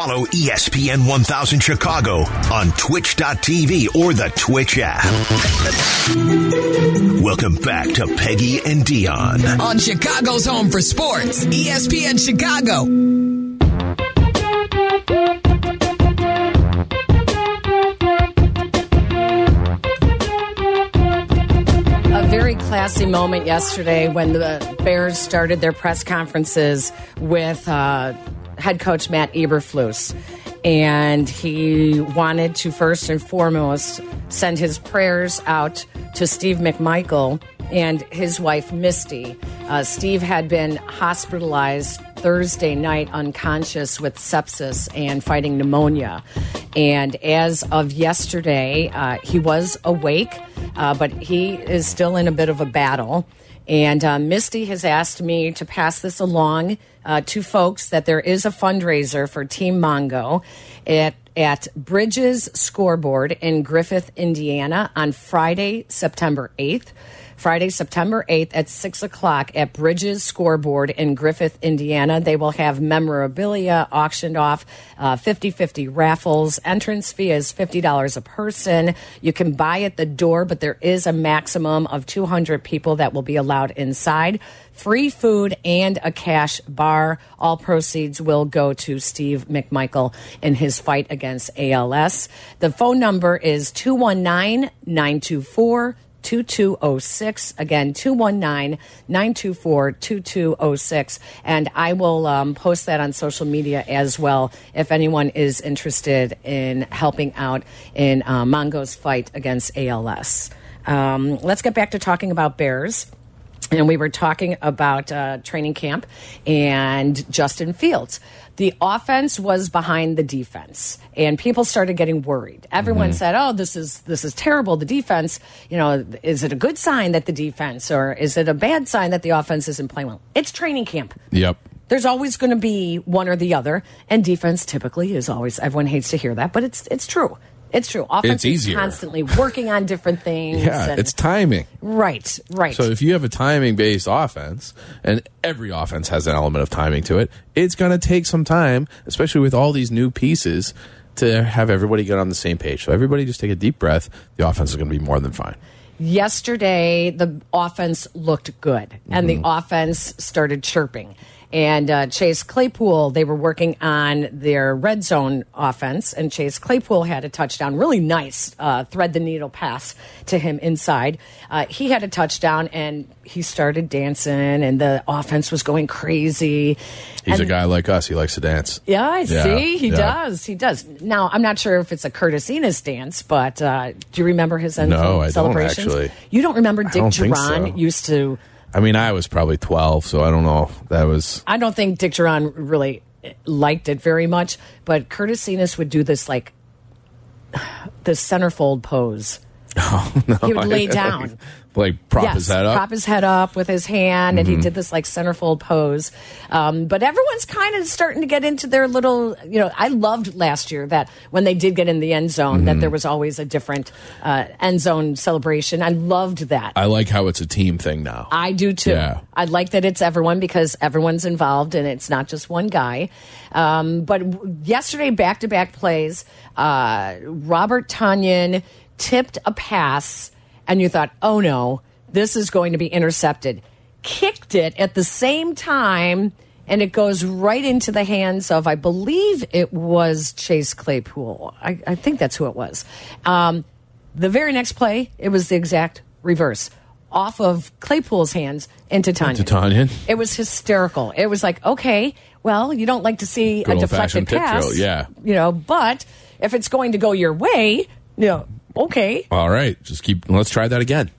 Follow ESPN 1000 Chicago on twitch.tv or the Twitch app. Welcome back to Peggy and Dion. On Chicago's home for sports, ESPN Chicago. A very classy moment yesterday when the Bears started their press conferences with uh, head coach Matt Eberflus. And he wanted to first and foremost send his prayers out to Steve McMichael and his wife Misty. Uh, Steve had been hospitalized Thursday night unconscious with sepsis and fighting pneumonia. And as of yesterday, uh, he was awake, uh, but he is still in a bit of a battle. And uh, Misty has asked me to pass this along uh, to folks that there is a fundraiser for Team Mongo at at Bridges Scoreboard in Griffith, Indiana, on Friday, September eighth. Friday, September 8th at 6 o'clock at Bridges Scoreboard in Griffith, Indiana. They will have memorabilia auctioned off, uh, 50 50 raffles. Entrance fee is $50 a person. You can buy at the door, but there is a maximum of 200 people that will be allowed inside. Free food and a cash bar. All proceeds will go to Steve McMichael in his fight against ALS. The phone number is 219 924 2206. Again, 219 924 2206. And I will um, post that on social media as well if anyone is interested in helping out in uh, Mongo's fight against ALS. Um, let's get back to talking about Bears. And we were talking about uh, training camp and Justin Fields. The offense was behind the defense, and people started getting worried. Everyone said, "Oh, this is this is terrible." The defense, you know, is it a good sign that the defense, or is it a bad sign that the offense isn't playing well? It's training camp. Yep. There's always going to be one or the other, and defense typically is always. Everyone hates to hear that, but it's it's true. It's true. Offense It's easier. constantly working on different things. Yeah, and- it's timing. right, right. So if you have a timing based offense, and every offense has an element of timing to it, it's going to take some time, especially with all these new pieces, to have everybody get on the same page. So everybody just take a deep breath. The offense is going to be more than fine. yesterday the offense looked good and the mm-hmm. offense started chirping and uh, chase claypool they were working on their red zone offense and chase claypool had a touchdown really nice uh, thread the needle pass to him inside uh, he had a touchdown and he started dancing and the offense was going crazy He's And- a guy like us. He likes to dance. yeah, I Yeah, see. He yeah. does. He does. Now, I'm not sure if it's a Curtis Enis dance, but uh, do you remember his end No, I don't, actually. You don't remember Dick Jauron so. used to. I mean, I was probably 12, so I don't know. That was. I don't think Dick Jauron really liked it very much, but Curtis Enis would do this like the centerfold pose. Oh. no, He would lay down. Like, prop yes, his head up. Mm-hmm. prop his head up with his hand, and he did this like centerfold pose. Um, but everyone's kind of starting to get into their little. You know, I loved last year that when they did get in the end zone, Mm-hmm. that there was always a different uh, end zone celebration. I loved that. I like how it's a team thing now. I do too. Yeah. I like that it's everyone because everyone's involved and it's not just one guy. Um, but w- yesterday, back to back plays, uh, Robert Tonyan tipped a pass, and you thought, oh no, this is going to be intercepted. Kicked it at the same time, and it goes right into the hands of, I believe it was Chase Claypool. I, I think that's who it was. Um, the very next play, it was the exact reverse. Off of Claypool's hands into Tonyan. Into Tonyan. It was hysterical. It was like, okay, well, you don't like to see Good a deflected pass, drill, yeah. You know, but if it's going to go your way, you know, okay. All right. Just keep. Let's try that again.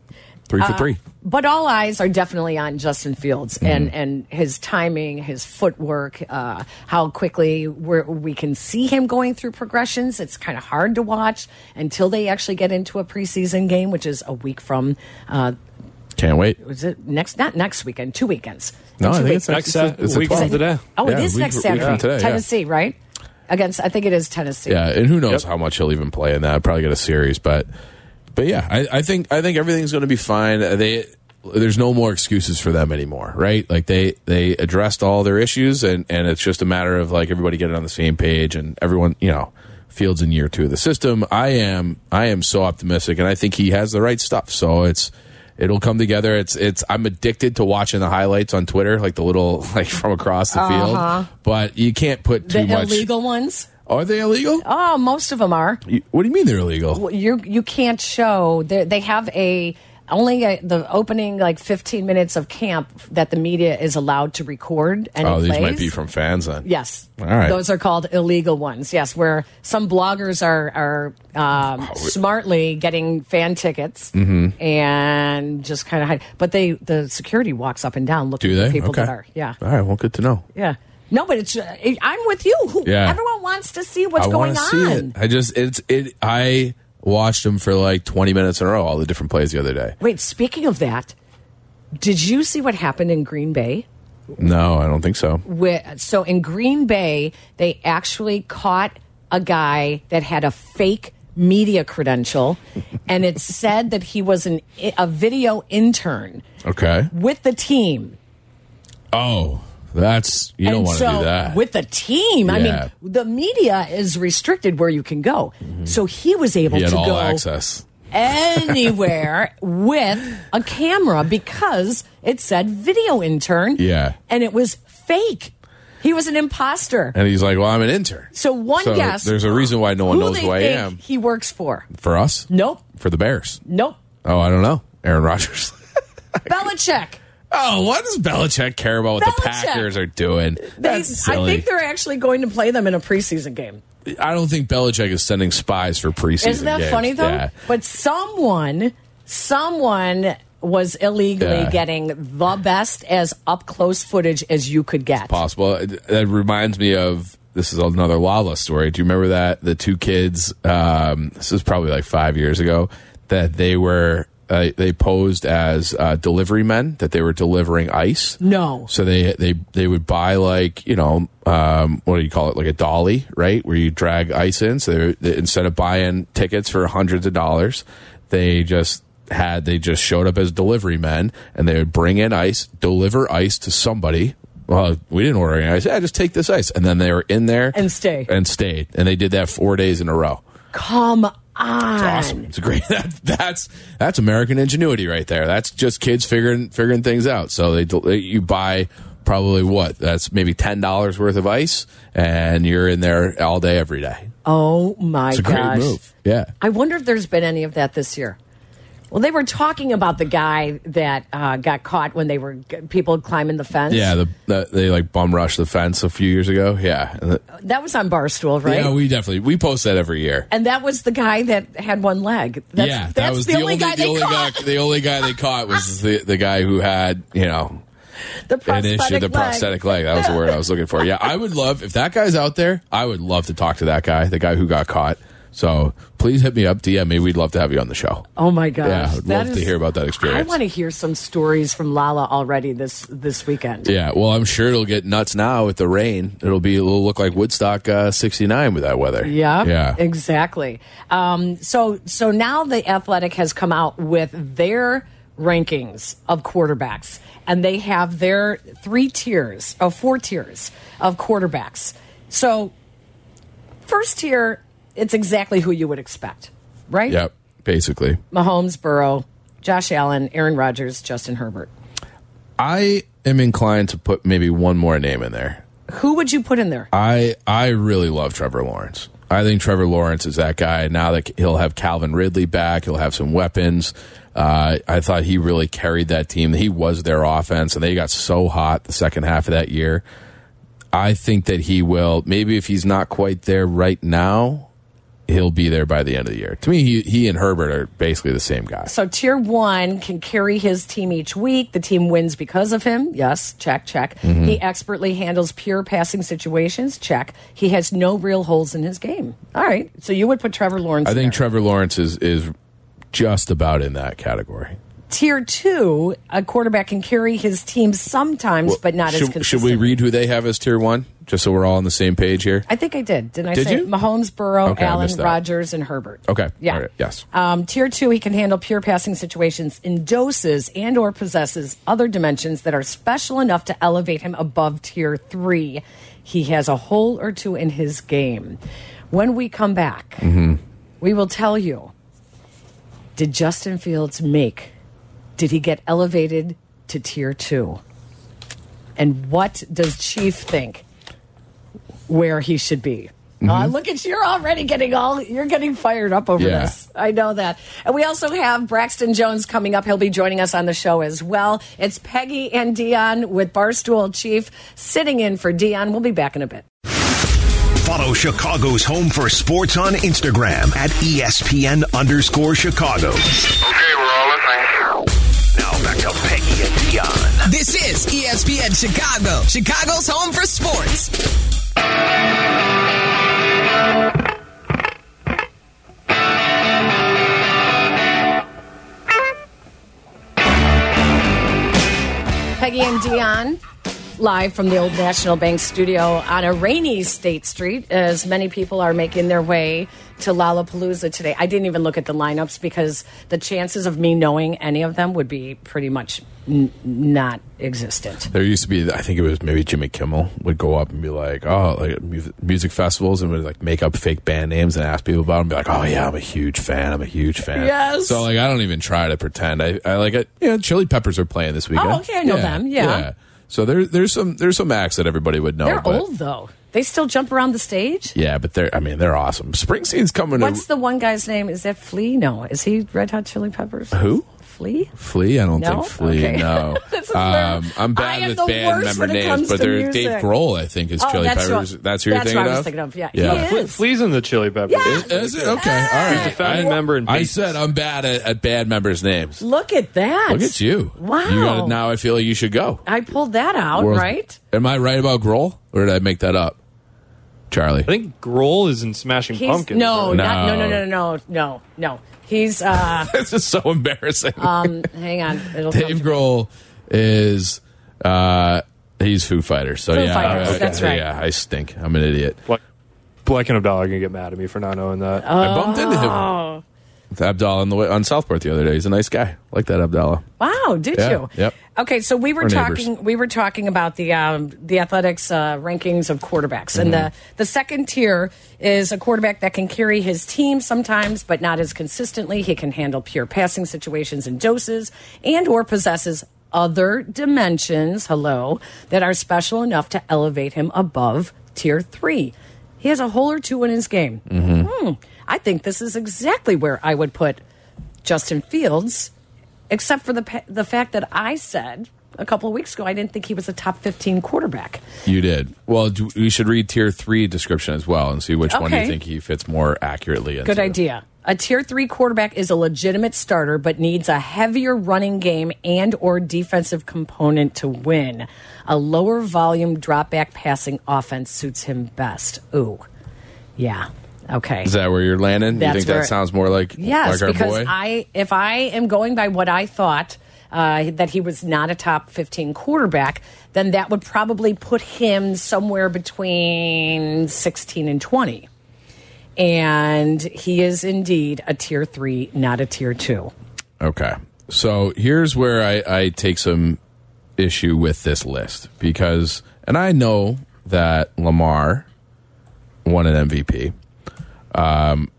Three Uh, for three. But all eyes are definitely on Justin Fields Mm-hmm. and, and his timing, his footwork, uh, how quickly we're, we can see him going through progressions. It's kind of hard to watch until they actually get into a preseason game, which is a week from. Uh, Can't wait. was it next? Not next weekend. Two weekends. No, In I think weeks. it's Next, next. uh, it's it's week from today. Oh, Yeah, is week- next week from Saturday. today, yeah. Tennessee, right? Against, I think it is Tennessee. Yeah, and who knows Yep. how much he'll even play in that? Probably get a series, but but yeah, I, I think I think everything's going to be fine. They there's no more excuses for them anymore, right? Like they they addressed all their issues, and and it's just a matter of like everybody getting on the same page, and everyone, you know. Fields in year two of the system. I am I am so optimistic, and I think he has the right stuff. So it's it'll come together. It's it's I'm addicted to watching the highlights on Twitter, like the little like from across the field. Uh-huh. But you can't put too. The much. illegal ones? Are they illegal? Oh, most of them are. You- What do you mean they're illegal? you you can't show they they have a only a, the opening like 15 minutes of camp that the media is allowed to record and Oh, these plays. might be from fans then. Yes. All right. Those are called illegal ones. Yes, where some bloggers are are um, Oh, smartly getting fan tickets Mm-hmm. and just kind of hide. But they the security walks up and down looking Do they? for people okay. that are. Yeah. All right. Well, good to know. Yeah. No, but it's. Uh, it- I'm with you. Who- Yeah. Everyone wants to see what's I going on. it. I just it's it. I watched them for like 20 minutes in a row, all the different plays the other day. Wait, speaking of that, did you see what happened in Green Bay? No, I don't think so. With, so in Green Bay, they actually caught a guy that had a fake media credential, and it said that he was an a video intern Okay. with the team. Oh, that's you don't want so to do that. with the team. I mean, the media is restricted where you can go, mm-hmm. so he was able he to all go access. anywhere with a camera because it said video intern. Yeah. And it was fake. He was an imposter. And he's like, "Well, I'm an intern." So one So guess. There's a reason why no one who knows who I am. He works for. For us, Nope. for the Bears. Nope. Oh, I don't know. Aaron Rodgers. Belichick. Oh, what does Belichick care about what the Packers are doing? They, That's I think they're actually going to play them in a preseason game. I don't think Belichick is sending spies for preseason. Isn't that games. funny though? Yeah. But someone, someone was illegally Yeah. getting the best as up close footage as you could get. possible. That reminds me of this is another Lala story. Do you remember that the two kids? Um, this was probably like five years ago. That they were uh, they posed as uh, delivery men. That they were delivering ice. No. So they they they would buy like you know um, what do you call it like a dolly right where you drag ice in. So they, they, instead of buying tickets for hundreds of dollars, they just had they just showed up as delivery men and they would bring in ice, deliver ice to somebody. Well, we didn't order any ice. Yeah, just take this ice, and then they were in there And stay. and stayed, and they did that four days in a row. Come on. It's awesome. It's a great. That, that's that's American ingenuity right there. That's just kids figuring figuring things out. So they, they you buy probably what that's maybe ten dollars worth of ice, and you're in there all day every day. Oh my It's a gosh. great move. Yeah. I wonder if there's been any of that this year. Well, they were talking about the guy that uh, got caught when they were people climbing the fence. Yeah, the, the they like bum rushed the fence a few years ago. Yeah, the- that was on Barstool, right? yeah, we definitely we post that every year. and that was the guy that had one leg. That's, yeah, that that's was the, only guy the they only caught. guy the only guy they caught was the the guy who had you know the an prosthetic issue the leg. prosthetic leg. That was the word I was looking for. Yeah, I would love if that guy's out there. I would love to talk to that guy, the guy who got caught. So please hit me up, DM me. We'd love to have you on the show. Oh my gosh! Yeah, I'd love to hear about that experience. I want to hear some stories from Lala already this this weekend. Yeah, well, I'm sure it'll get nuts now with the rain. It'll be it'll look like Woodstock uh, '69 with that weather. Yeah, yeah. exactly. Um, so, so now the Athletic has come out with their rankings of quarterbacks, and they have their three tiers, oh, four tiers of quarterbacks. So, first tier, it's exactly who you would expect, right? Yep, basically. Mahomes, Burrow, Josh Allen, Aaron Rodgers, Justin Herbert. I am inclined to put maybe one more name in there. Who would you put in there? I I really love Trevor Lawrence. I think Trevor Lawrence is that guy. Now that he'll have Calvin Ridley back, he'll have some weapons. Uh, I thought he really carried that team. He was their offense, and they got so hot the second half of that year. I think that he will. Maybe if he's not quite there right now, he'll be there by the end of the year. To me, he, he and Herbert are basically the same guy. So tier one can carry his team each week. The team wins because of him. Yes, check, check. Mm-hmm. He expertly handles pure passing situations. Check. He has no real holes in his game. All right. So you would put Trevor Lawrence. I think there. Trevor Lawrence is is just about in that category. tier two, a quarterback can carry his team sometimes, but not as consistent. should we read who they have as tier one? Just so we're all on the same page here. I think I did. Didn't I Did say you? Mahomes, Burrow, Okay, Allen. Rodgers, and Herbert? Okay. Yeah. Right. Yes. Um, tier two, he can handle pure passing situations in doses and or possesses other dimensions that are special enough to elevate him above tier three. He has a hole or two in his game. When we come back, Mm-hmm. we will tell you, did Justin Fields make, did he get elevated to tier two? And what does Chief think where he should be? Uh, look at you, you're already getting all, you're getting fired up over. Yeah. this. I know that. And we also have Braxton Jones coming up. He'll be joining us on the show as well. It's Peggy and Dion with Barstool Chief sitting in for Dion. We'll be back in a bit. Follow Chicago's Home for Sports on Instagram at ESPN underscore Chicago. Okay, we're all listening. Now back to Peggy and Dion. This is ESPN Chicago, Chicago's home for sports. Peggy and Dion, live from the Old National Bank studio on a rainy State Street, as many people are making their way to Lollapalooza today. I didn't even look at the lineups because the chances of me knowing any of them would be pretty much n- not existent. There used to be, I think it was maybe Jimmy Kimmel would go up and be like, oh, like mu- music festivals and would like make up fake band names and ask people about them. Be like, oh yeah, I'm a huge fan. I'm a huge fan. Yes. So like, I don't even try to pretend. I, I like it. You know, Chili Peppers are playing this weekend. Oh, okay, I know them, yeah. So there, there's some, there's some acts that everybody would know. They're but, old though. They still jump around the stage. Yeah, but they're, I mean, they're awesome. Springsteen's coming What's to the one guy's name? Is that Flea? No, is he Red Hot Chili Peppers? who? Flea? Flea? I don't No? think Flea. Okay. No, um, I'm bad am with band worst member names, but to there's Dave music. Grohl. I think is Oh, Chili that's Peppers. what- that's who you're that's thinking what I was of. thinking of, yeah. yeah. He is. Flea's in the Chili Peppers. Yeah. Is it okay? All right. He's a founding member in I said I'm bad at, at bad members' names. Look at that. Look at you. Wow. You got now. I feel like you should go. I pulled that out, World- right? Am I right about Grohl, or did I make that up, Charlie? I think Grohl is in Smashing He's, Pumpkins. no, no, No. no, no, no, no, no. He's, uh, this is so embarrassing. um, hang on. It'll come Dave to- Grohl is uh, he's Foo Fighters. So Foo yeah, Fighters, I- I- that's right. Yeah, I stink. I'm an idiot. Black, Black and Abdallah are going to get mad at me for not knowing that. Oh. I bumped into him. With Abdallah on the way on Southport the other day. He's a nice guy. like that Abdallah. Wow, did Yeah, you? yep. Okay, so we were We're neighbors. talking. We were talking about the um, the athletics uh, rankings of quarterbacks, and Mm-hmm. the the second tier is a quarterback that can carry his team sometimes, but not as consistently. He can handle pure passing situations and doses, and or possesses other dimensions. Hello, that are special enough to elevate him above tier three. He has a hole or two in his game. Mm-hmm. Hmm. I think this is exactly where I would put Justin Fields except for the the fact that I said a couple of weeks ago I didn't think he was a top 15 quarterback. You did. Well, do, we should read tier three description as well and see which one you think he fits more accurately. Into. Good idea. A tier 3 quarterback is a legitimate starter but needs a heavier running game and or defensive component to win. A lower volume drop back passing offense suits him best. Ooh. Yeah. Okay. Is that where you're landing? you That's think where- that sounds more like Yes, like our because boy? I if I am going by what I thought uh, that he was not a top 15 quarterback, then that would probably put him somewhere between 16 and 20. And he is indeed a tier three, not a tier two. Okay. So here's where I, I take some issue with this list because, and I know that Lamar won an MVP, um,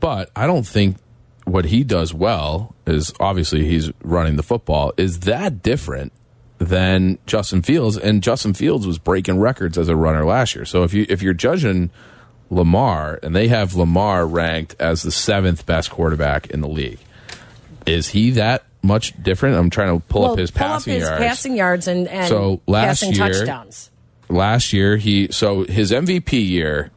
but I don't think what he does well is obviously he's running the football is that different than Justin Fields, and Justin Fields was breaking records as a runner last year. So if you if you're judging Lamar, and they have Lamar ranked as the seventh best quarterback in the league, is he that much different? I'm trying to pull up his pull passing up his yards. passing yards and, and So, last passing year- touchdowns. last year he so his MVP year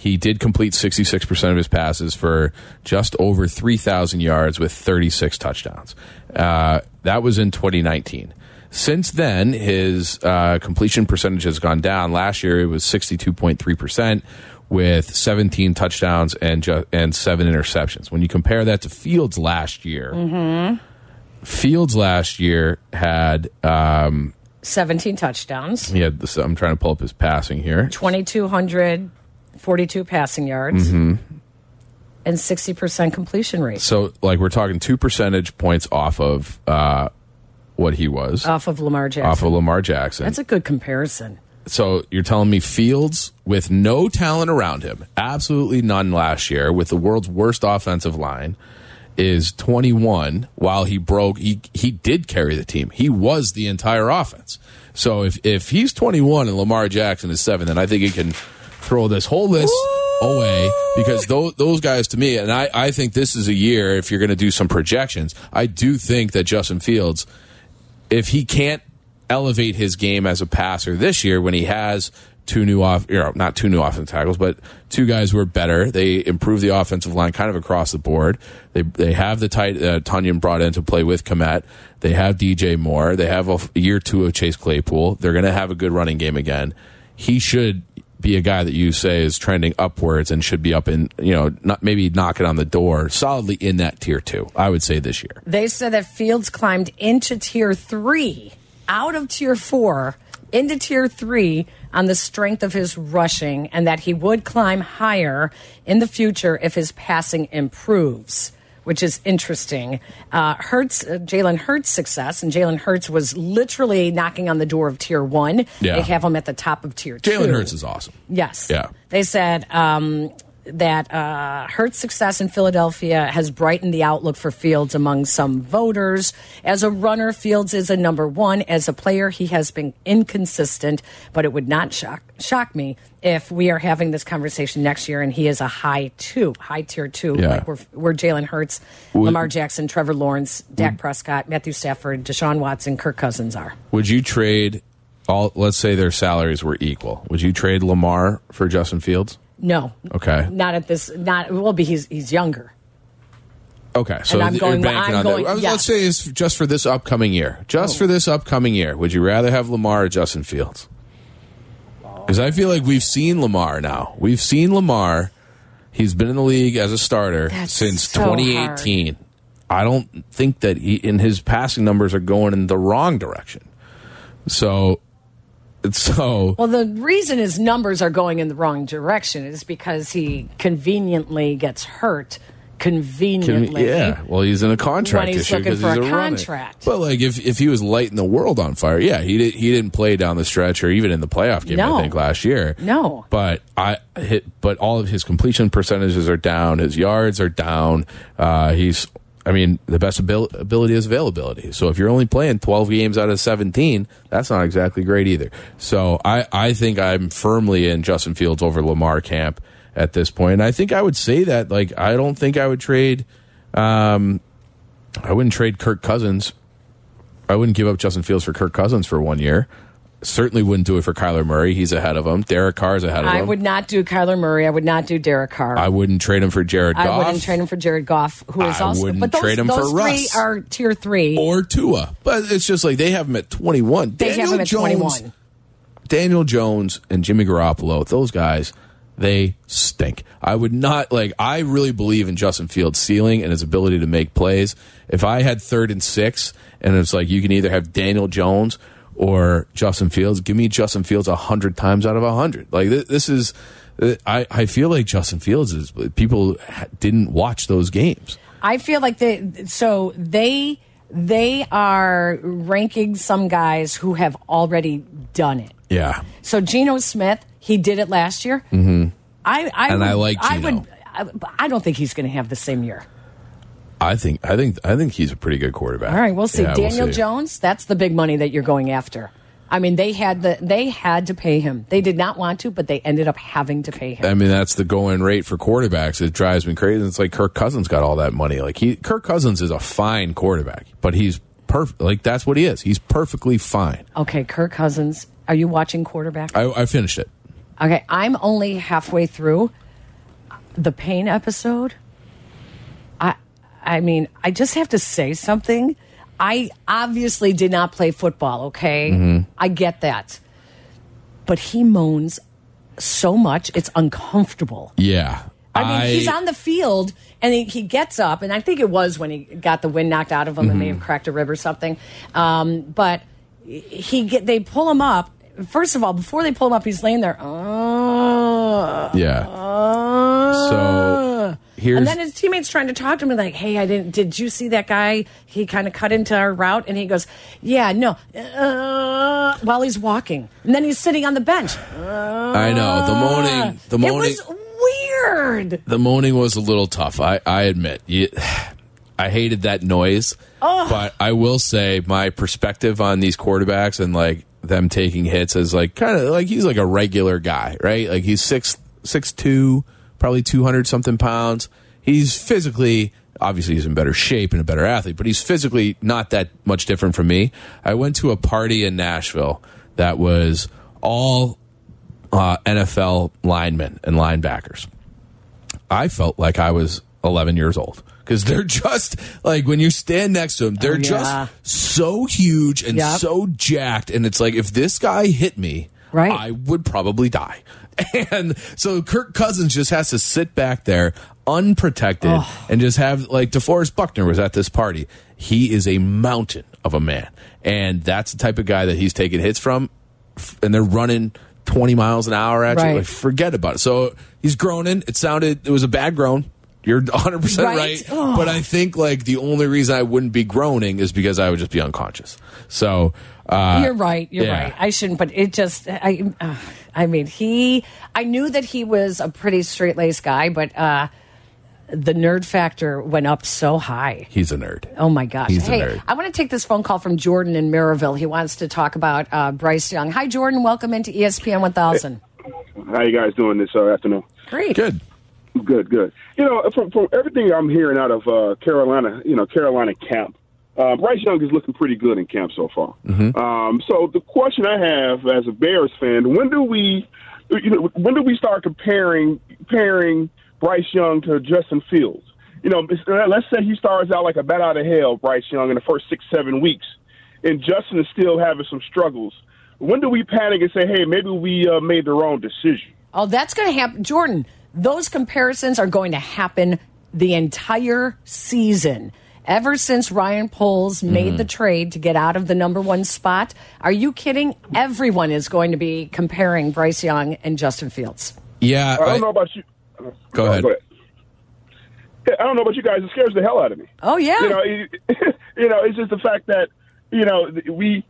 he did complete 66% of his passes for just over 3000 yards with 36 touchdowns. Uh, that was in 2019. Since then, his uh, completion percentage has gone down. Last year, it was 62.3% with 17 touchdowns and ju- and seven interceptions. When you compare that to Fields last year, Fields last year had um, 17 touchdowns, He had this. I'm trying to pull up his passing here. 2,242 passing yards, Mm-hmm. and 60% completion rate So, like, we're talking two percentage points off of uh, what he was off of Lamar Jackson. off of Lamar Jackson. That's a good comparison. so you're telling me Fields with no talent around him, absolutely none last year, with the world's worst offensive line, is 21. While he broke, he he did carry the team. He was the entire offense. So if if he's 21 and Lamar Jackson is seven, then I think he can throw this whole list away because those those guys to me, and I I think this is a year if you're going to do some projections. I do think that Justin Fields if he can't elevate his game as a passer this year when he has two new off, you know, not two new offensive tackles, but two guys who are better. They improve the offensive line kind of across the board. They they have the tight uh, Tonyan brought in to play with Kmet. They have DJ Moore. They have a year two of Chase Claypool. They're going to have a good running game again. He should be a guy that you say is trending upwards and should be up in you know not maybe knocking on the door solidly in that tier two. I would say this year. They said that Fields climbed into tier three, out of tier four, into tier three on the strength of his rushing, and that he would climb higher in the future if his passing improves. Which is interesting. Uh, Hurts, uh, Jalen Hurts' success, and Jalen Hurts was literally knocking on the door of tier one. Yeah. They have him at the top of tier two. Jalen Hurts is awesome. Yes. Yeah. They said um, that uh, Hurts' success in Philadelphia has brightened the outlook for Fields among some voters. As a runner, Fields is a number one. As a player, he has been inconsistent, but it would not shock shock me if we are having this conversation next year and he is a high two, high tier two, Yeah. like we're, we're Jalen Hurts, Lamar Jackson, Trevor Lawrence, Dak Prescott, Matthew Stafford, Deshaun Watson, Kirk Cousins are. Would you trade all? Let's say their salaries were equal. Would you trade Lamar for Justin Fields? No. Okay. Not at this. Not well. Be he's he's younger. Okay. So And I'm you're going- banking I'm on going- that. Let's say it's just for this upcoming year. Just oh. for this upcoming year, would you rather have Lamar or Justin Fields? Because I feel like we've seen Lamar now. We've seen Lamar. He's been in the league as a starter That's since so 2018. I don't think that he in his passing numbers are going in the wrong direction. So, so Well, the reason his numbers are going in the wrong direction is because he conveniently gets hurt. Conveniently, yeah. Well, he's in a contract When he's issue looking because for he's a a, runner. contract. But like, if if he was lighting the world on fire, yeah, he did, he didn't play down the stretch or even in the playoff game. No. I think last year. No. But I hit. But all of his completion percentages are down. His yards are down. Uh, he's. I mean, the best abil- ability is availability. So if you're only playing 12 games out of 17, that's not exactly great either. So I, I think I'm firmly in Justin Fields over Lamar camp at this point. And I think I would say that, like, I don't think I would trade, um, I wouldn't trade Kirk Cousins. I wouldn't give up Justin Fields for Kirk Cousins for one year. Certainly wouldn't do it for Kyler Murray. He's ahead of him. Derek Carr's ahead of I him. I would not do Kyler Murray. I would not do Derek Carr. I wouldn't trade him for Jared I wouldn't trade him for Jared Goff, who is I also. wouldn't but those, trade him those for three Russ. are tier three. or Tua. But it's just like they have him at 21. they Daniel have him at Jones, twenty one. Daniel Jones and Jimmy Garoppolo, those guys, they stink. I would not like I really believe in Justin Fields' ceiling and his ability to make plays. If I had third and six and it's like you can either have Daniel Jones or Justin Fields, give me Justin Fields a hundred times out of a hundred. Like th- this is I, I feel like Justin Fields is people didn't watch those games. I feel like they so they they are ranking some guys who have already done it. Yeah. So Geno Smith, he did it last year. Mm-hmm. I, I And would, I like I Geno. would. I, but I don't think he's going to have the same year. I think I think I think he's a pretty good quarterback. All right, we'll see. Yeah, we'll Daniel see. Jones, that's the big money that you're going after. I mean, they had the they had to pay him. They did not want to, but they ended up having to pay him. I mean, that's the going rate for quarterbacks. It drives me crazy. It's like Kirk Cousins got all that money. Like he, Kirk Cousins is a fine quarterback, but he's perfect. Like that's what he is. He's perfectly fine. Okay, Kirk Cousins, are you watching quarterback? I, I finished it. Okay, I'm only halfway through the pain episode. I mean, I just have to say something. I obviously did not play football, okay? I get that. But he moans so much, it's uncomfortable. Yeah. I mean, he's on the field and he, he gets up, and I think it was when he got the wind knocked out of him and may have cracked a rib or something. Um, but he get they pull him up. First of all, before they pull him up, he's laying there. Yeah. uh, So, here's- and then his teammates trying to talk to him like, "Hey, I didn't. Did you see that guy? He kind of cut into our route." And he goes, "Yeah, no." Uh, while he's walking, and then he's sitting on the bench. I know the moaning. The moaning. It was weird. the moaning was a little tough. I, I admit. You, I hated that noise. But I will say my perspective on these quarterbacks and like them taking hits is like kind of like he's like a regular guy, right? Like he's six six two, probably two hundred something pounds. He's physically obviously he's in better shape and a better athlete, but he's physically not that much different from me. I went to a party in Nashville that was all uh, NFL linemen and linebackers. I felt like I was 11 years old because they're just like when you stand next to them, they're Oh, yeah. just so huge and Yep. so jacked. And it's like, if this guy hit me, Right. I would probably die. And so Kirk Cousins just has to sit back there unprotected Oh. and just have like DeForest Buckner was at this party. He is a mountain of a man. And that's the type of guy that he's taking hits from. And they're running 20 miles an hour at Right. you. Like, forget about it. So he's groaning. It sounded, it was a bad groan. You're 100% right. Right? Oh. But I think like the only reason I wouldn't be groaning is because I would just be unconscious. So, uh, You're right. You're yeah. right. I shouldn't, but it just, I, uh, I mean, he, I knew that he was a pretty straight laced guy, but uh, the nerd factor went up so high. he's a nerd. Oh my gosh! He's a nerd. I want to take this phone call from Jordan in Maryville. He wants to talk about uh, Bryce Young. Hi, Jordan. Welcome into ESPN 1000. How you guys doing this uh, afternoon? Great. Good. Good, good. You know, from from everything I'm hearing out of uh, Carolina, you know, Carolina camp, uh, Bryce Young is looking pretty good in camp so far. Um, so the question I have as a Bears fan: When do we, you know, when do we start comparing comparing Bryce Young to Justin Fields? You know, let's say he starts out like a bat out of hell, Bryce Young, in the first six seven weeks, and Justin is still having some struggles. When do we panic and say, "Hey, maybe we uh, made the wrong decision"? Oh, that's going to happen. Jordan, those comparisons are going to happen the entire season. Ever since Ryan Poles made the mm-hmm. trade to get out of the number one spot, are you kidding? Everyone is going to be comparing Bryce Young and Justin Fields. Yeah. I don't I- know about you. Go ahead. Yeah, I don't know about you guys. It scares the hell out of me. Oh, yeah. You know, it, you know, it's just the fact that you know we.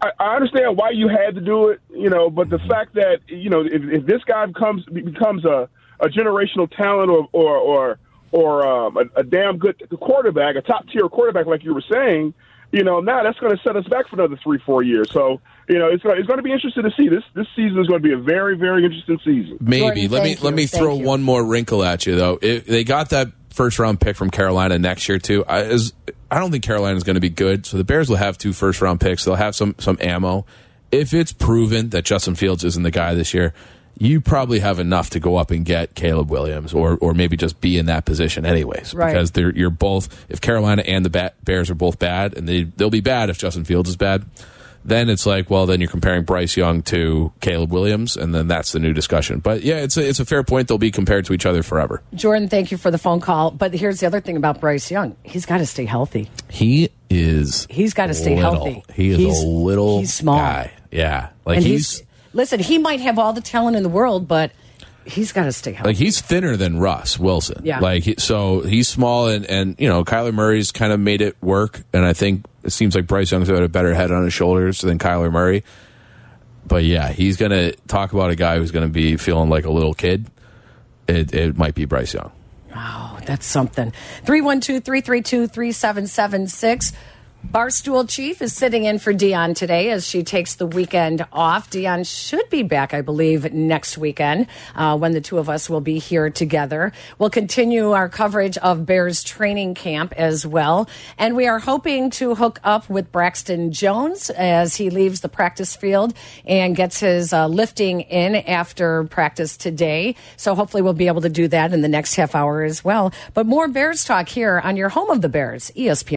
I, I understand why you had to do it, you know, but the fact that you know if, if this guy becomes becomes a, a generational talent or or or, or um, a, a damn good quarterback, a top tier quarterback, like you were saying, you know, now that's going to set us back for another three four years. So you know, it's going it's to be interesting to see. This this season is going to be a very very interesting season. Maybe. Jordan, let me thank let me Thank throw you. one more wrinkle at you though. If they got that first round pick from Carolina next year too. I, is, I don't think Carolina is going to be good. So the Bears will have two first round picks. They'll have some some ammo. If it's proven that Justin Fields isn't the guy this year, you probably have enough to go up and get Caleb Williams, or or maybe just be in that position anyways. Right. Because they're you're both. If Carolina and the Bears are both bad, and they they'll be bad if Justin Fields is bad. Then it's like, well, then you're comparing Bryce Young to Caleb Williams, and then that's the new discussion. But yeah, it's a, it's a fair point. They'll be compared to each other forever. Jordan, thank you for the phone call. But here's the other thing about Bryce Young he's got to stay healthy. He is. He's gotta stay healthy. He is He's- a little. he's small. guy. Yeah, like And he's, he's, listen, he might have all the talent in the world, but he's got to stay healthy. like he's thinner than Russ Wilson. Yeah. Like so he's small and and you know Kyler Murray's kind of made it work, and I think it seems like Bryce Young's got a better head on his shoulders than Kyler Murray. But yeah, he's gonna talk about a guy who's gonna be feeling like a little kid. It it might be Bryce Young. Oh, that's something. 312 332 3776. Barstool Chief is sitting in for Dion today as she takes the weekend off. Dion should be back, I believe, next weekend uh, when the two of us will be here together. We'll continue our coverage of Bears training camp as well. And we are hoping to hook up with Braxton Jones as he leaves the practice field and gets his uh, lifting in after practice today. So hopefully we'll be able to do that in the next half hour as well. But more Bears talk here on your home of the Bears, ESPN.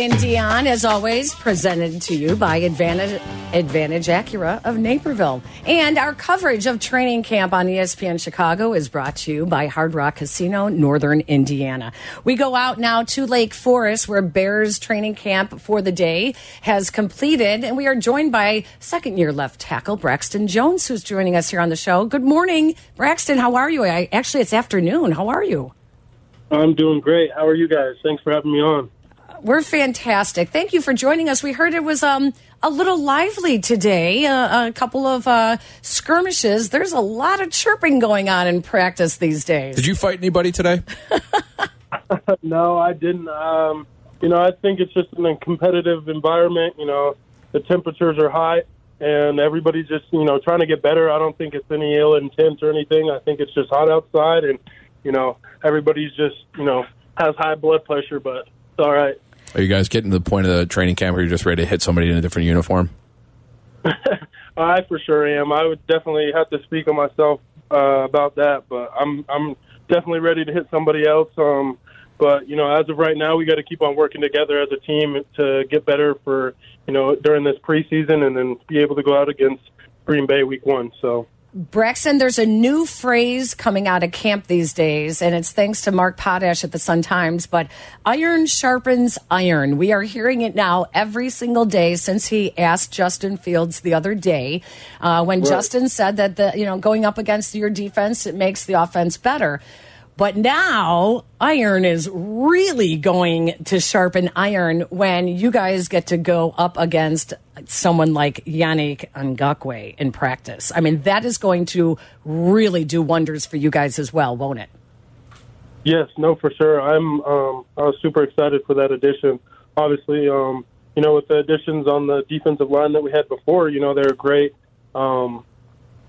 And Dion, as always, presented to you by Advantage, Advantage Acura of Naperville. And our coverage of training camp on ESPN Chicago is brought to you by Hard Rock Casino, Northern Indiana. We go out now to Lake Forest, where Bears training camp for the day has completed. And we are joined by second year left tackle Braxton Jones, who's joining us here on the show. Good morning, Braxton. How are you? I, actually, it's afternoon. How are you? I'm doing great. How are you guys? Thanks for having me on. We're fantastic. Thank you for joining us. We heard it was um, a little lively today, uh, a couple of uh, skirmishes. There's a lot of chirping going on in practice these days. Did you fight anybody today? No, I didn't. Um, you know, I think it's just in a competitive environment. You know, the temperatures are high, and everybody's just you know trying to get better. I don't think it's any ill intent or anything. I think it's just hot outside, and you know everybody's just you know has high blood pressure, but it's all right. Are you guys getting to the point of the training camp where you're just ready to hit somebody in a different uniform? I for sure am. I would definitely have to speak on myself uh, about that, but I'm I'm definitely ready to hit somebody else. Um, but you know, as of right now, we got to keep on working together as a team to get better for you know during this preseason, and then be able to go out against Green Bay Week One. So. Braxton, there's a new phrase coming out of camp these days, and it's thanks to Mark Potash at the Sun Times. But iron sharpens iron. We are hearing it now every single day since he asked Justin Fields the other day, uh, when Justin said that the you know going up against your defense it makes the offense better. But now iron is really going to sharpen iron when you guys get to go up against someone like Yannick Ngakoue in practice. I mean, that is going to really do wonders for you guys as well, won't it? Yes, no, for sure. I'm um, I was super excited for that addition. Obviously, um, you know, with the additions on the defensive line that we had before, you know, they're great. Um,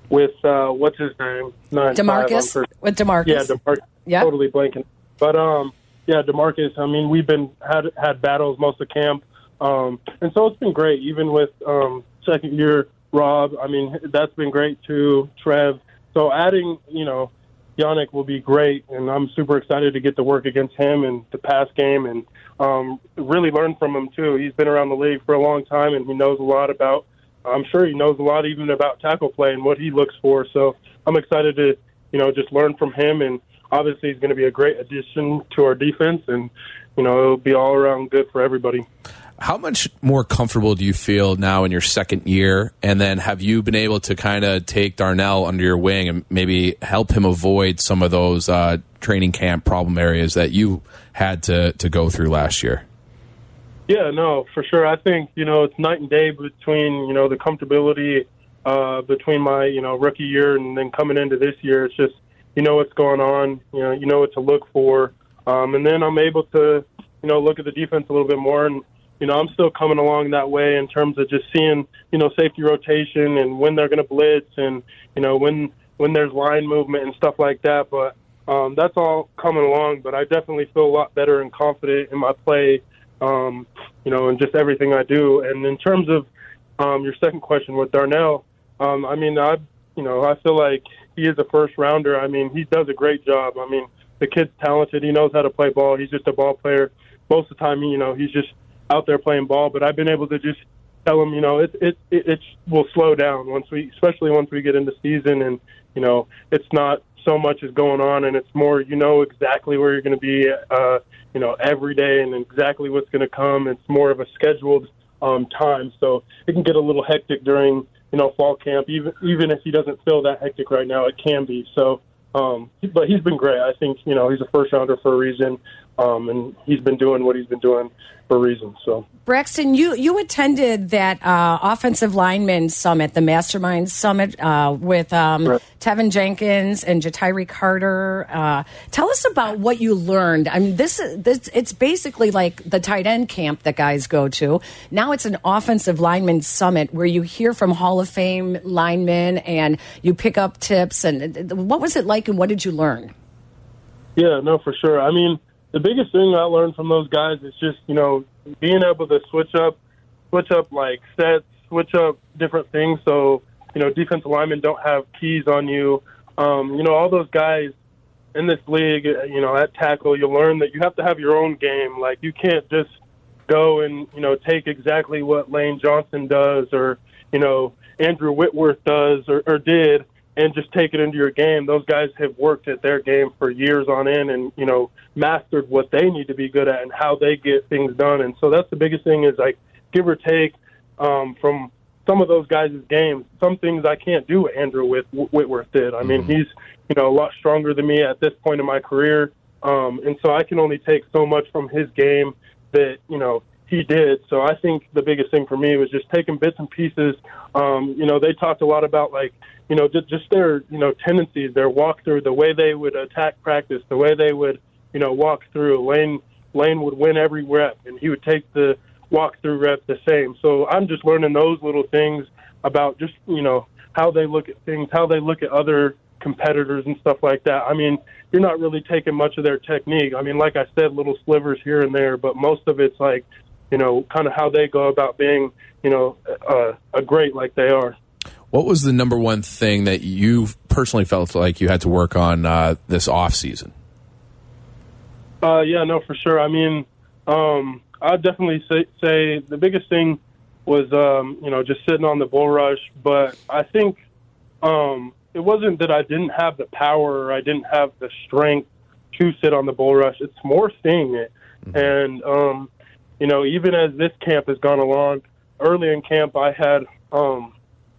with uh, what's his name? Nine, five, Demarcus for- with Demarcus. Yeah, Demarcus. Yeah. Totally blanking. But um, yeah, Demarcus. I mean, we've been had had battles most of camp, um, and so it's been great. Even with um, second year Rob, I mean, that's been great too. Trev. So adding, you know, Yannick will be great, and I'm super excited to get to work against him and the pass game, and um, really learn from him too. He's been around the league for a long time, and he knows a lot about. I'm sure he knows a lot even about tackle play and what he looks for. So I'm excited to, you know, just learn from him, and obviously he's going to be a great addition to our defense, and you know, it'll be all around good for everybody. How much more comfortable do you feel now in your second year? And then have you been able to kind of take Darnell under your wing and maybe help him avoid some of those uh, training camp problem areas that you had to, to go through last year? Yeah, no, for sure. I think you know it's night and day between you know the comfortability uh, between my you know rookie year and then coming into this year. It's just you know what's going on. You know you know what to look for, um, and then I'm able to you know look at the defense a little bit more. And you know I'm still coming along that way in terms of just seeing you know safety rotation and when they're going to blitz and you know when when there's line movement and stuff like that. But um, that's all coming along. But I definitely feel a lot better and confident in my play um, you know, and just everything I do. And in terms of um, your second question with Darnell, um, I mean, I, you know, I feel like he is a first rounder. I mean, he does a great job. I mean, the kid's talented. He knows how to play ball. He's just a ball player. Most of the time, you know, he's just out there playing ball. But I've been able to just tell him, you know, it it it, it will slow down once we, especially once we get into season, and you know, it's not so much is going on, and it's more, you know, exactly where you're going to be, uh, you know, every day, and exactly what's going to come. It's more of a scheduled um, time, so it can get a little hectic during, you know, fall camp. Even even if he doesn't feel that hectic right now, it can be. So, um, but he's been great. I think, you know, he's a first rounder for a reason, um, and he's been doing what he's been doing for a reason. So. Braxton, you you attended that uh, offensive lineman summit, the Mastermind Summit, uh, with um, Right. Teven Jenkins and Ja'Tyre Carter. Uh, tell us about what you learned. I mean, this is this it's basically like the tight end camp that guys go to. Now it's an offensive lineman summit where you hear from Hall of Fame linemen and you pick up tips. And uh, what was it like, and what did you learn? Yeah, no, for sure. I mean, the biggest thing I learned from those guys is just you know being able to switch up, switch up like sets, switch up different things. So you know, defensive linemen don't have keys on you. Um, you know, all those guys in this league, you know, at tackle, you learn that you have to have your own game. Like you can't just go and you know take exactly what Lane Johnson does or you know Andrew Whitworth does or, or did and just take it into your game. Those guys have worked at their game for years on end and you know mastered what they need to be good at and how they get things done. And so that's the biggest thing is like give or take um, from some of those guys' games. Some things I can't do what Andrew Whit- Whitworth did. I mean, he's you know a lot stronger than me at this point in my career, um, and so I can only take so much from his game that you know he did. So I think the biggest thing for me was just taking bits and pieces. Um, you know, they talked a lot about like you know just, just their you know tendencies, their walkthrough, the way they would attack practice, the way they would you know walk through. Lane Lane would win every rep, and he would take the walkthrough rep the same. So I'm just learning those little things about just you know how they look at things, how they look at other competitors and stuff like that. I mean, you're not really taking much of their technique. I mean, like I said, little slivers here and there, but most of it's like, you know, kind of how they go about being, you know, uh, a great like they are. What was the number one thing that you personally felt like you had to work on uh, this off season? Uh, yeah, no, for sure. I mean, um, I'd definitely say, say the biggest thing was, um, you know, just sitting on the bull rush. But I think um, it wasn't that I didn't have the power or I didn't have the strength to sit on the bull rush. It's more seeing it. And, um, you know, even as this camp has gone along, early in camp, I had um,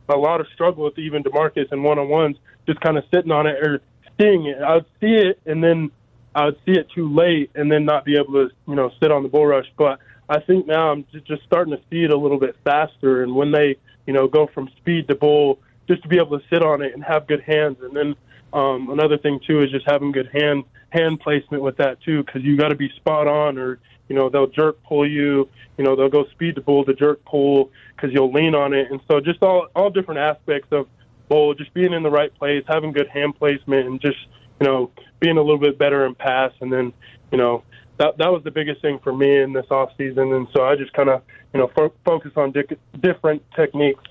a lot of struggle with even Demarcus and one on ones, just kind of sitting on it or seeing it. I'd see it and then I would see it too late and then not be able to, you know, sit on the bull rush. But I think now I'm ju- just starting to see it a little bit faster. And when they, you know, go from speed to bull, just to be able to sit on it and have good hands. And then um, another thing too is just having good hand hand placement with that too, because you got to be spot on, or you know they'll jerk pull you. You know they'll go speed to bull to jerk pull because you'll lean on it. And so just all all different aspects of bull, just being in the right place, having good hand placement, and just you know being a little bit better in pass. And then you know that that was the biggest thing for me in this off season. And so I just kind of you know fo- focus on dic- different techniques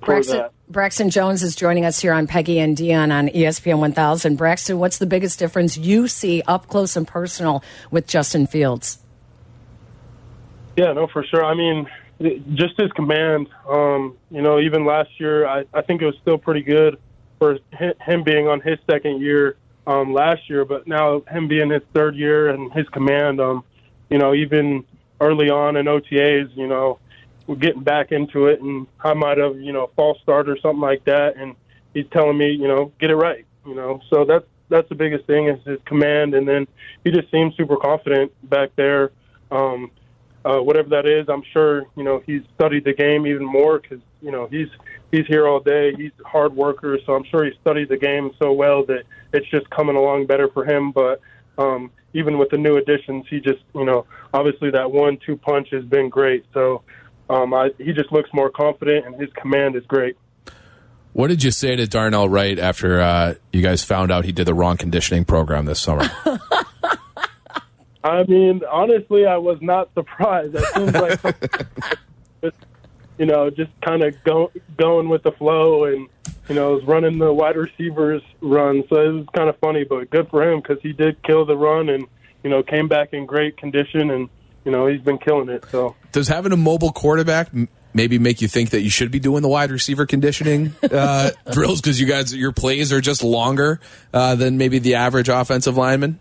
for Braxton, that. Braxton Jones is joining us here on Peggy and Dion on ESPN 1000. Braxton, what's the biggest difference you see up close and personal with Justin Fields? Yeah, no, for sure. I mean, just his command. Um, you know, even last year, I, I think it was still pretty good for him being on his second year um, last year, but now him being his third year and his command. Um, you know, even early on in OTAs, you know, we're getting back into it, and I might have, you know, false start or something like that, and he's telling me, you know, get it right. You know, so that's that's the biggest thing is his command, and then he just seems super confident back there. Um, uh, whatever that is, I'm sure you know he's studied the game even more because you know he's he's here all day. He's a hard worker, so I'm sure he studied the game so well that it's just coming along better for him. But um, even with the new additions, he just you know obviously that one-two punch has been great. So um, I, he just looks more confident, and his command is great. What did you say to Darnell Wright after uh, you guys found out he did the wrong conditioning program this summer? I mean, honestly, I was not surprised. It seems like, just, you know, just kind of go, going with the flow and, you know, was running the wide receivers run. So it was kind of funny, but good for him because he did kill the run and, you know, came back in great condition and, you know, he's been killing it. So Does having a mobile quarterback maybe make you think that you should be doing the wide receiver conditioning uh, drills because you guys your plays are just longer uh, than maybe the average offensive lineman?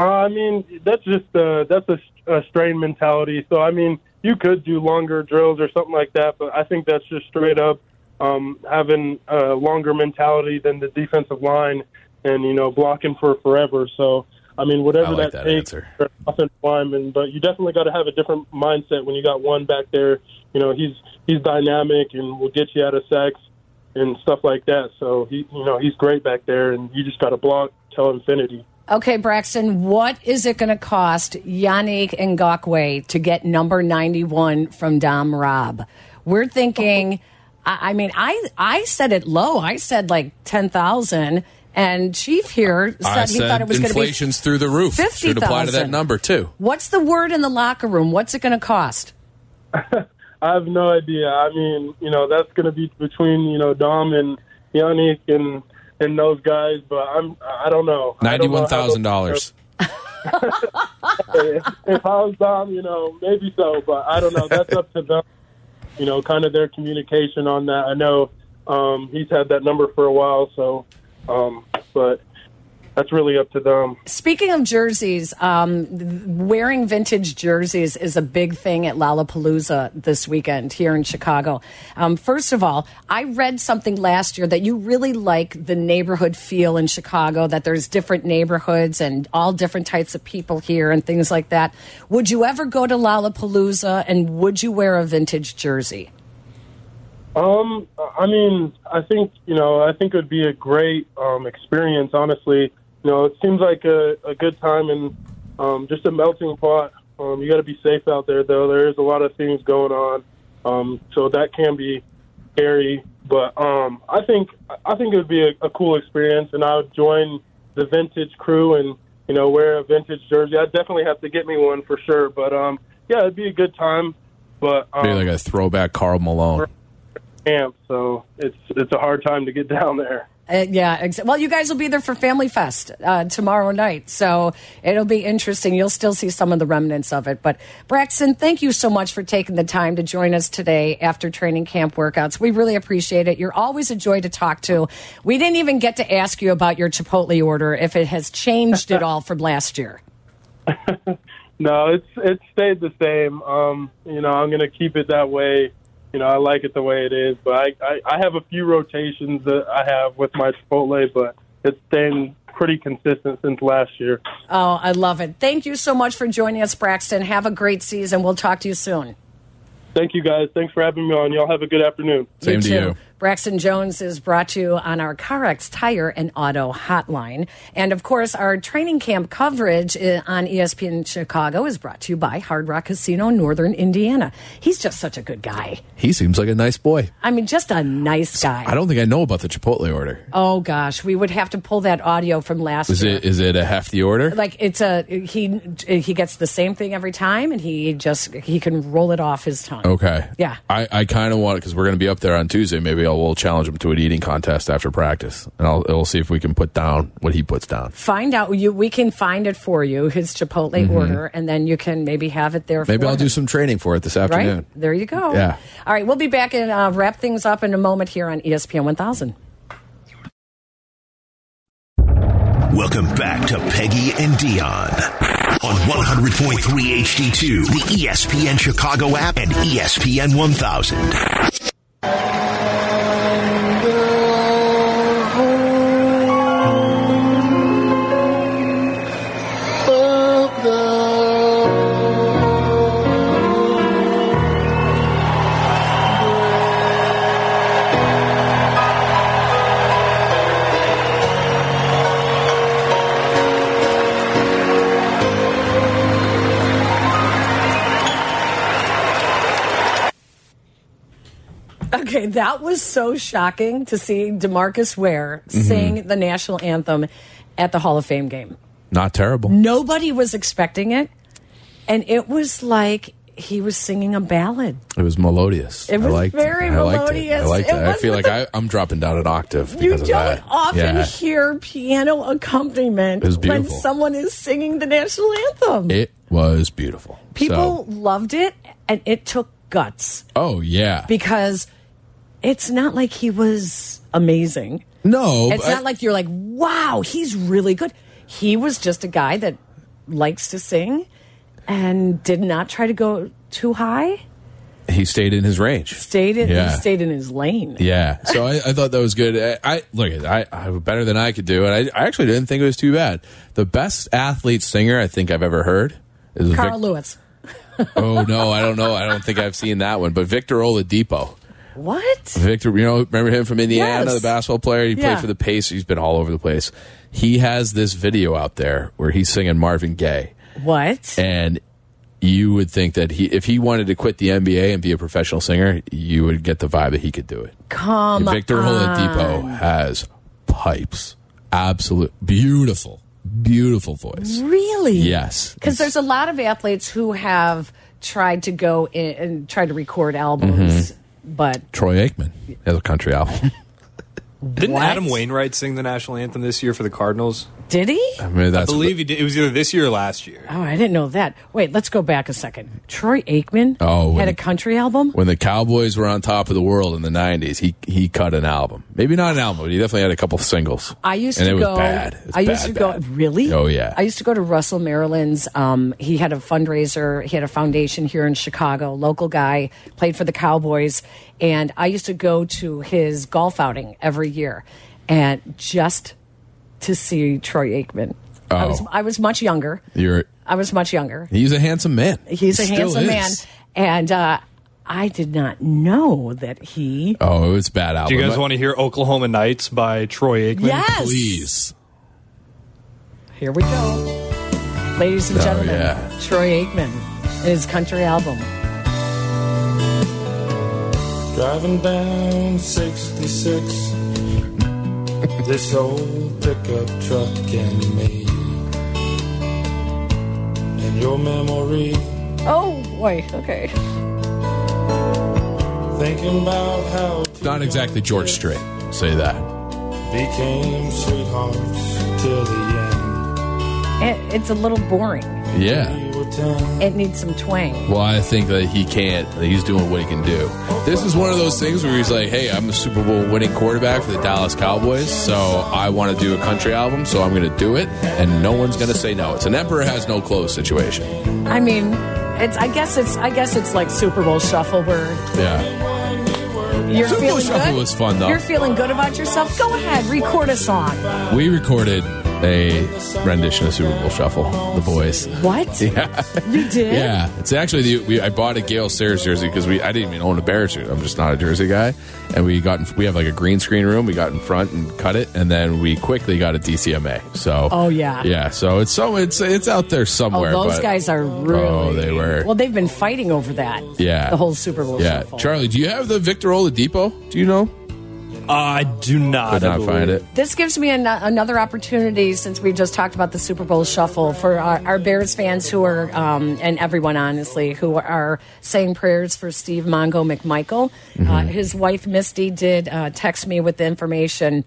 Uh, I mean, that's just uh, that's a, a strain mentality. So I mean, you could do longer drills or something like that, but I think that's just straight up um, having a longer mentality than the defensive line and you know blocking for forever. So I mean, whatever I like that, that takes answer. offensive lineman, but you definitely got to have a different mindset when you got one back there. You know, he's he's dynamic and will get you out of sacks and stuff like that. So he, you know, he's great back there, and you just got to block till infinity. Okay, Braxton, what is it going to cost Yannick Ngakoue to get number 91 from Dom Rob? We're thinking, I, I mean, I, I said it low. I said like 10,000. And Chief here said I he thought it was going to be. inflation's through the roof. Should apply to that 50,000. number too. What's the word in the locker room? What's it going to cost? I have no idea. I mean, you know, that's going to be between you know Dom and Yannick and and those guys, but I'm I don't know. I don't know how Ninety-one thousand dollars. if, if I was Dom, you know, maybe so, but I don't know. That's up to them. You know, kind of their communication on that. I know um, he's had that number for a while, so, um, but that's really up to them. Speaking of jerseys, um, wearing vintage jerseys is a big thing at Lollapalooza this weekend here in Chicago. Um, first of all, I read something last year that you really like the neighborhood feel in Chicago, that there's different neighborhoods and all different types of people here and things like that. Would you ever go to Lollapalooza and would you wear a vintage jersey? Um, I mean, I think you know, I think it would be a great um, experience. Honestly, you know, it seems like a, a good time and um, just a melting pot. Um, you got to be safe out there, though. There is a lot of things going on, um, so that can be scary. But um, I think I think it would be a, a cool experience, and I would join the vintage crew and you know wear a vintage jersey. I'd definitely have to get me one for sure. But um, yeah, it'd be a good time. But um, Maybe like a throwback Karl Malone. Camp, so it's it's a hard time to get down there. Uh, yeah. Ex- well, you guys will be there for Family Fest uh, tomorrow night, so it'll be interesting. You'll still see some of the remnants of it. But Braxton, thank you so much for taking the time to join us today after training camp workouts. We really appreciate it. You're always a joy to talk to. We didn't even get to ask you about your Chipotle order if it has changed at all from last year. No, it's it's stayed the same. Um, you know, I'm gonna keep it that way. You know, I like it the way it is, but I, I, I have a few rotations that I have with my Chipotle, but it's staying pretty consistent since last year. Oh, I love it. Thank you so much for joining us, Braxton. Have a great season. We'll talk to you soon. Thank you guys. Thanks for having me on. Y'all have a good afternoon. Same to too. you. Braxton Jones is brought to you on our CarX Tire and Auto Hotline. And of course, our training camp coverage uh, on ESPN Chicago is brought to you by Hard Rock Casino, Northern Indiana. He's just such a good guy. He seems like a nice boy. I mean, just a nice guy. I don't think I know about the Chipotle order. Oh gosh, we would have to pull that audio from last Is year. it is it a hefty order? like it's a he he gets the same thing every time, and he just he can roll it off his tongue. Okay. Yeah. I, I kind of want it because we're going to be up there on Tuesday. Maybe I'll we'll challenge him to an eating contest after practice, and I'll we'll see if we can put down what he puts down. find out you we can find it for you his chipotle order and then you can maybe have it there. Maybe for I'll do some training for it this right afternoon. there you go Yeah. all right we'll be back and uh, wrap things up in a moment here on espn 1000 Welcome back to Peggy and Dion on 100.3 HD2, the ESPN Chicago app, and ESPN 1000. That was so shocking to see demarcus ware Mm-hmm. sing the national anthem at the hall of fame game Not terrible. nobody was expecting it and it was like he was singing a ballad It was melodious. It was I very it. I liked melodious. It. I liked It. I feel like I, I'm dropping down an octave because you don't that. often yeah. hear piano accompaniment when someone is singing the national anthem. It was beautiful. People So- loved it, and it took guts oh yeah. because it's not like he was amazing. no, It's not like you're like, wow, he's really good. He was just a guy that likes to sing and did not try to go too high. he stayed in his range. Stayed in, Yeah. he stayed in his lane. Yeah, so I, I thought that was good. I, I look at I, I better than I could do, and I, I actually didn't think it was too bad. The best athlete singer I think I've ever heard is Carl Vic- Lewis. Oh no, I don't know. I don't think I've seen that one. But Victor Oladipo, What? Victor, you know, remember him from Indiana, Yes. the basketball player. He Yeah. played for the Pacers. He's been all over the place. He has this video out there where he's singing Marvin Gaye, What? and you would think that he, if he wanted to quit the NBA and be a professional singer, you would get the vibe that he could do it. Come Victor on. Oladipo has pipes. Absolute beautiful, beautiful voice. Really? Yes. Because there's a lot of athletes who have tried to go in and try to record albums, Mm-hmm. But Troy Aikman has a country album. Didn't What? Adam Wainwright sing the national anthem this year for the Cardinals? Did he? I mean, I that's believe he did. It was either this year or last year. Oh, I didn't know that. Wait, let's go back a second. Troy Aikman Oh, when had a country album. when the Cowboys were on top of the world in the '90s. He he cut an album, maybe not an album, but he definitely had a couple singles. I used and to it was go. bad. It was I used bad, to go. bad. Really? Oh yeah. I used to go to Russell Maryland's. Um, he had a fundraiser. He had a foundation here in Chicago. Local guy played for the Cowboys, and I used to go to his golf outing every year, and just to see Troy Aikman. I Oh. was I was much younger. You're I was much younger. he's a handsome man. He's a Still handsome is. man, and uh, I did not know that he. Oh, it was a bad album. Do you guys want to hear Oklahoma Nights by Troy Aikman? Yes, Please. Here we go, ladies and Oh, gentlemen. yeah. Troy Aikman and his country album. Driving down 66, this old pickup truck and me. In your memory, Oh boy. Okay. thinking about how Not exactly George Strait. Say that. became sweethearts till the It, it's a little boring. Yeah. End. We were ten. It needs some twang. Well, I think that he can't. That he's doing what he can do. This is one of those things where he's like, "Hey, I'm a Super Bowl winning quarterback for the Dallas Cowboys, so I want to do a country album, so I'm going to do it, and no one's going to say no." It's an emperor has no clothes situation. I mean, it's. I guess it's. I guess it's like Super Bowl shuffle where Yeah, you're Super Bowl Shuffle good. was fun, though. You're feeling good about yourself. Go ahead, record a song. we recorded a rendition of Super Bowl Shuffle. The boys. What? Yeah. You did? Yeah, it's actually the we, I bought a Gale Sayers jersey because we I didn't even own a Bears jersey. I'm just not a jersey guy, and we got in, we have like a green screen room. We got in front and cut it, and then we quickly got a DCMA. So Oh, yeah. yeah. So it's so it's it's out there Oh, somewhere. those but- guys are oh, really. Oh, they were. Well, they've been fighting over that. Yeah. The whole Super Bowl Yeah, shuffle. Charlie, do you have the Victor Oladipo? Do you know? I do not. Could not find it. This gives me an- another opportunity since we just talked about the Super Bowl shuffle for our, our Bears fans who are, um, and everyone honestly, who are saying prayers for Steve Mongo McMichael. Uh, his wife Misty did uh, text me with the information.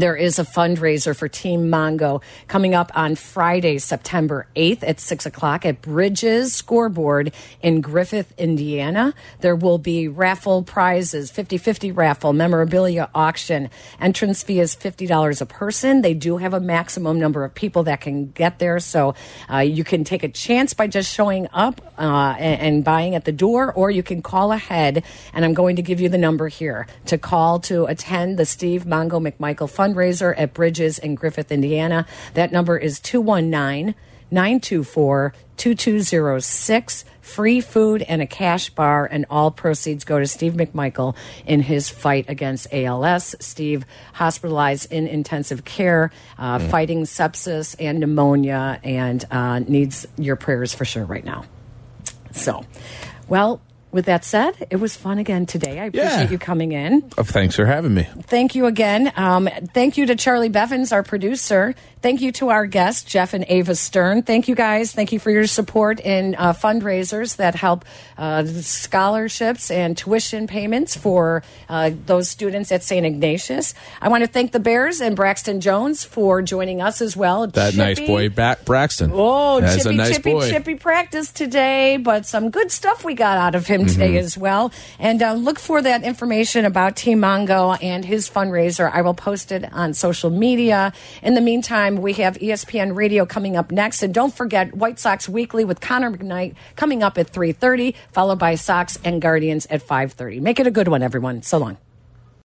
There is a fundraiser for Team Mongo coming up on Friday, September 8th at 6 o'clock at Bridges Scoreboard in Griffith, Indiana. There will be raffle prizes, 50 50 raffle, memorabilia auction. Entrance fee is $50 a person. They do have a maximum number of people that can get there. So uh, you can take a chance by just showing up uh, and, and buying at the door, or you can call ahead. And I'm going to give you the number here to call to attend the Steve Mongo McMichael fundraiser at Bridges in Griffith, Indiana. That number is 219 924 2206. Free food and a cash bar, and all proceeds go to Steve McMichael in his fight against ALS. Steve hospitalized in intensive care, uh, fighting sepsis and pneumonia, and uh, needs your prayers for sure right now. So, well, with that said, it was fun again today. I appreciate Yeah. you coming in. Oh, thanks for having me. Thank you again. Um, thank you to Charlie Bevins, our producer. Thank you to our guests, Jeff and Ava Stern. Thank you guys. Thank you for your support in uh, fundraisers that help uh, scholarships and tuition payments for uh, those students at St. Ignatius. I want to thank the Bears and Braxton Jones for joining us as well. That nice boy, back Braxton. Oh, That's chippy, a nice chippy, boy. chippy practice today, but some good stuff we got out of him today Mm-hmm. as well. And uh, look for that information about Team Mongo and his fundraiser. I will post it on social media. In the meantime, we have ESPN Radio coming up next, and don't forget White Sox Weekly with Connor McKnight coming up at three thirty, followed by Sox and Guardians at five thirty. Make it a good one, everyone. So long.